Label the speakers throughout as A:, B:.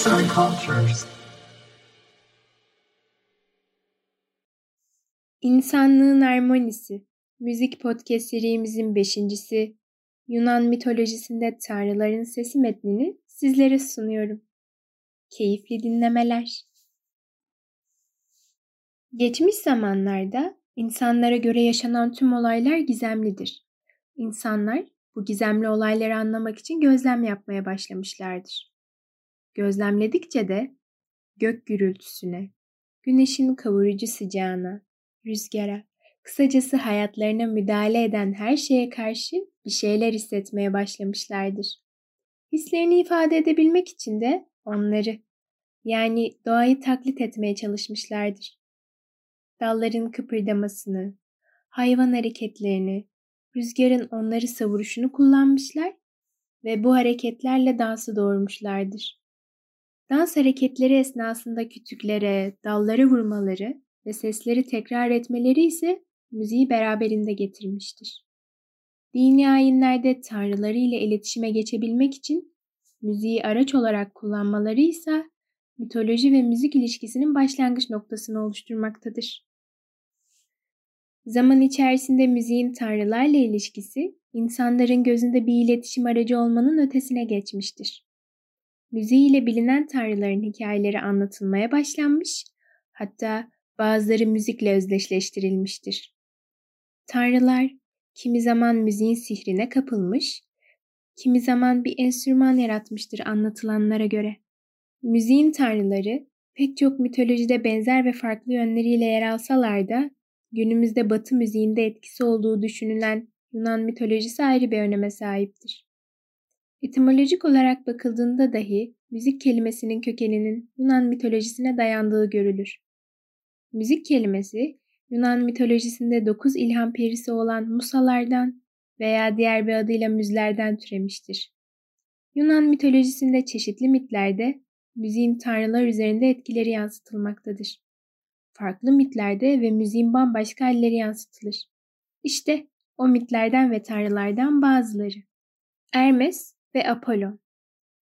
A: Arts and Cultures. İnsanlığın Harmonisi Müzik Podcast serimizin beşincisi Yunan mitolojisinde tanrıların sesi metnini sizlere sunuyorum. Keyifli dinlemeler. Geçmiş zamanlarda insanlara göre yaşanan tüm olaylar gizemlidir. İnsanlar bu gizemli olayları anlamak için gözlem yapmaya başlamışlardır. Gözlemledikçe de gök gürültüsüne, güneşin kavurucu sıcağına, rüzgara, kısacası hayatlarına müdahale eden her şeye karşı bir şeyler hissetmeye başlamışlardır. Hislerini ifade edebilmek için de onları, yani doğayı taklit etmeye çalışmışlardır. Dalların kıpırdamasını, hayvan hareketlerini, rüzgarın onları savuruşunu kullanmışlar ve bu hareketlerle dansı doğurmuşlardır. Dans hareketleri esnasında kütüklere, dallara vurmaları ve sesleri tekrar etmeleri ise müziği beraberinde getirmiştir. Dini ayinlerde tanrıları ile iletişime geçebilmek için müziği araç olarak kullanmaları ise mitoloji ve müzik ilişkisinin başlangıç noktasını oluşturmaktadır. Zaman içerisinde müziğin tanrılarla ilişkisi, insanların gözünde bir iletişim aracı olmanın ötesine geçmiştir. Müziği ile bilinen tanrıların hikayeleri anlatılmaya başlanmış, hatta bazıları müzikle özdeşleştirilmiştir. Tanrılar kimi zaman müziğin sihrine kapılmış, kimi zaman bir enstrüman yaratmıştır anlatılanlara göre. Müziğin tanrıları pek çok mitolojide benzer ve farklı yönleriyle yer alsalar da günümüzde Batı müziğinde etkisi olduğu düşünülen Yunan mitolojisi ayrı bir öneme sahiptir. Etimolojik olarak bakıldığında dahi müzik kelimesinin kökeninin Yunan mitolojisine dayandığı görülür. Müzik kelimesi Yunan mitolojisinde dokuz ilham perisi olan Musalardan veya diğer bir adıyla müzlerden türemiştir. Yunan mitolojisinde çeşitli mitlerde müziğin tanrılar üzerinde etkileri yansıtılmaktadır farklı mitlerde ve müziğin bambaşka halleri yansıtılır. İşte o mitlerden ve tanrılardan bazıları. Hermes ve Apollon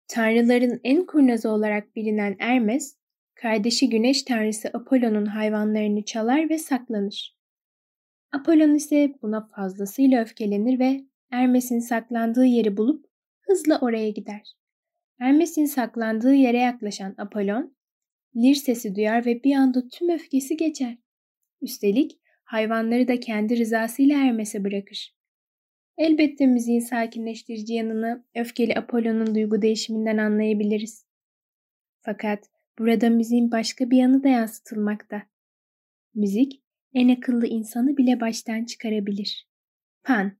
A: Tanrıların en kurnazı olarak bilinen Hermes, kardeşi güneş tanrısı Apollon'un hayvanlarını çalar ve saklanır. Apollon ise buna fazlasıyla öfkelenir ve Hermes'in saklandığı yeri bulup hızla oraya gider. Hermes'in saklandığı yere yaklaşan Apollon, lir sesi duyar ve bir anda tüm öfkesi geçer. Üstelik hayvanları da kendi rızasıyla Hermes'e bırakır. Elbette müziğin sakinleştirici yanını öfkeli Apollon'un duygu değişiminden anlayabiliriz. Fakat burada müziğin başka bir yanı da yansıtılmakta. Müzik en akıllı insanı bile baştan çıkarabilir. Pan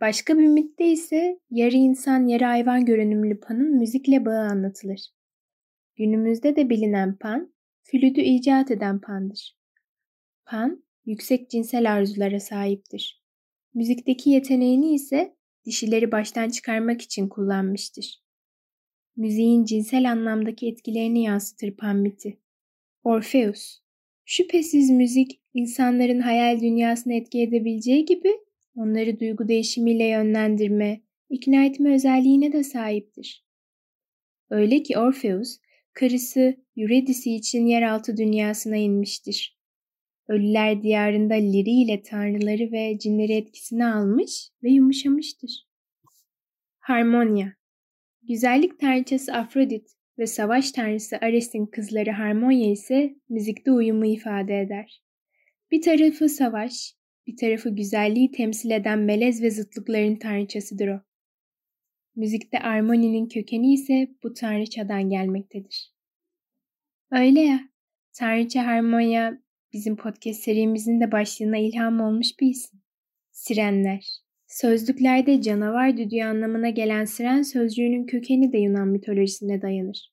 A: Başka bir mitte ise yarı insan yarı hayvan görünümlü Pan'ın müzikle bağı anlatılır. Günümüzde de bilinen Pan, flütü icat eden Pan'dır. Pan, yüksek cinsel arzulara sahiptir. Müzikteki yeteneğini ise dişileri baştan çıkarmak için kullanmıştır. Müziğin cinsel anlamdaki etkilerini yansıtır Pan miti. Orpheus Şüphesiz müzik insanların hayal dünyasını etki edebileceği gibi onları duygu değişimiyle yönlendirme, ikna etme özelliğine de sahiptir. Öyle ki Orpheus karısı Eurydice için yeraltı dünyasına inmiştir. Ölüler diyarında Liri ile tanrıları ve cinleri etkisine almış ve yumuşamıştır. Harmonia Güzellik tanrıçası Afrodit ve savaş tanrısı Ares'in kızları Harmonia ise müzikte uyumu ifade eder. Bir tarafı savaş, bir tarafı güzelliği temsil eden melez ve zıtlıkların tanrıçasıdır o. Müzikte armoninin kökeni ise bu tanrıçadan gelmektedir. Öyle ya, tanrıça Harmonya bizim podcast serimizin de başlığına ilham olmuş bir isim. Sirenler. Sözlüklerde canavar düdüğü anlamına gelen siren sözcüğünün kökeni de Yunan mitolojisine dayanır.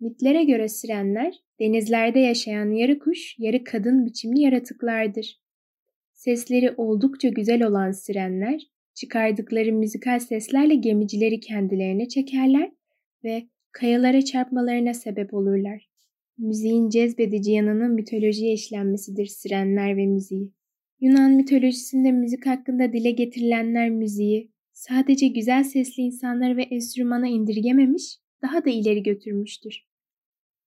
A: Mitlere göre sirenler denizlerde yaşayan yarı kuş, yarı kadın biçimli yaratıklardır. Sesleri oldukça güzel olan sirenler Çıkardıkları müzikal seslerle gemicileri kendilerine çekerler ve kayalara çarpmalarına sebep olurlar. Müziğin cezbedici yanının mitolojiye işlenmesidir sirenler ve müziği. Yunan mitolojisinde müzik hakkında dile getirilenler müziği sadece güzel sesli insanları ve enstrümana indirgememiş, daha da ileri götürmüştür.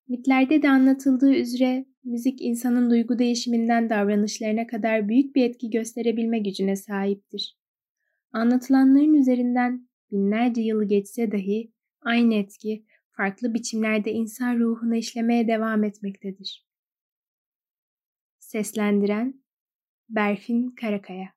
A: Mitlerde de anlatıldığı üzere müzik insanın duygu değişiminden davranışlarına kadar büyük bir etki gösterebilme gücüne sahiptir. Anlatılanların üzerinden binlerce yılı geçse dahi aynı etki farklı biçimlerde insan ruhuna işlemeye devam etmektedir. Seslendiren Berfin Karakaya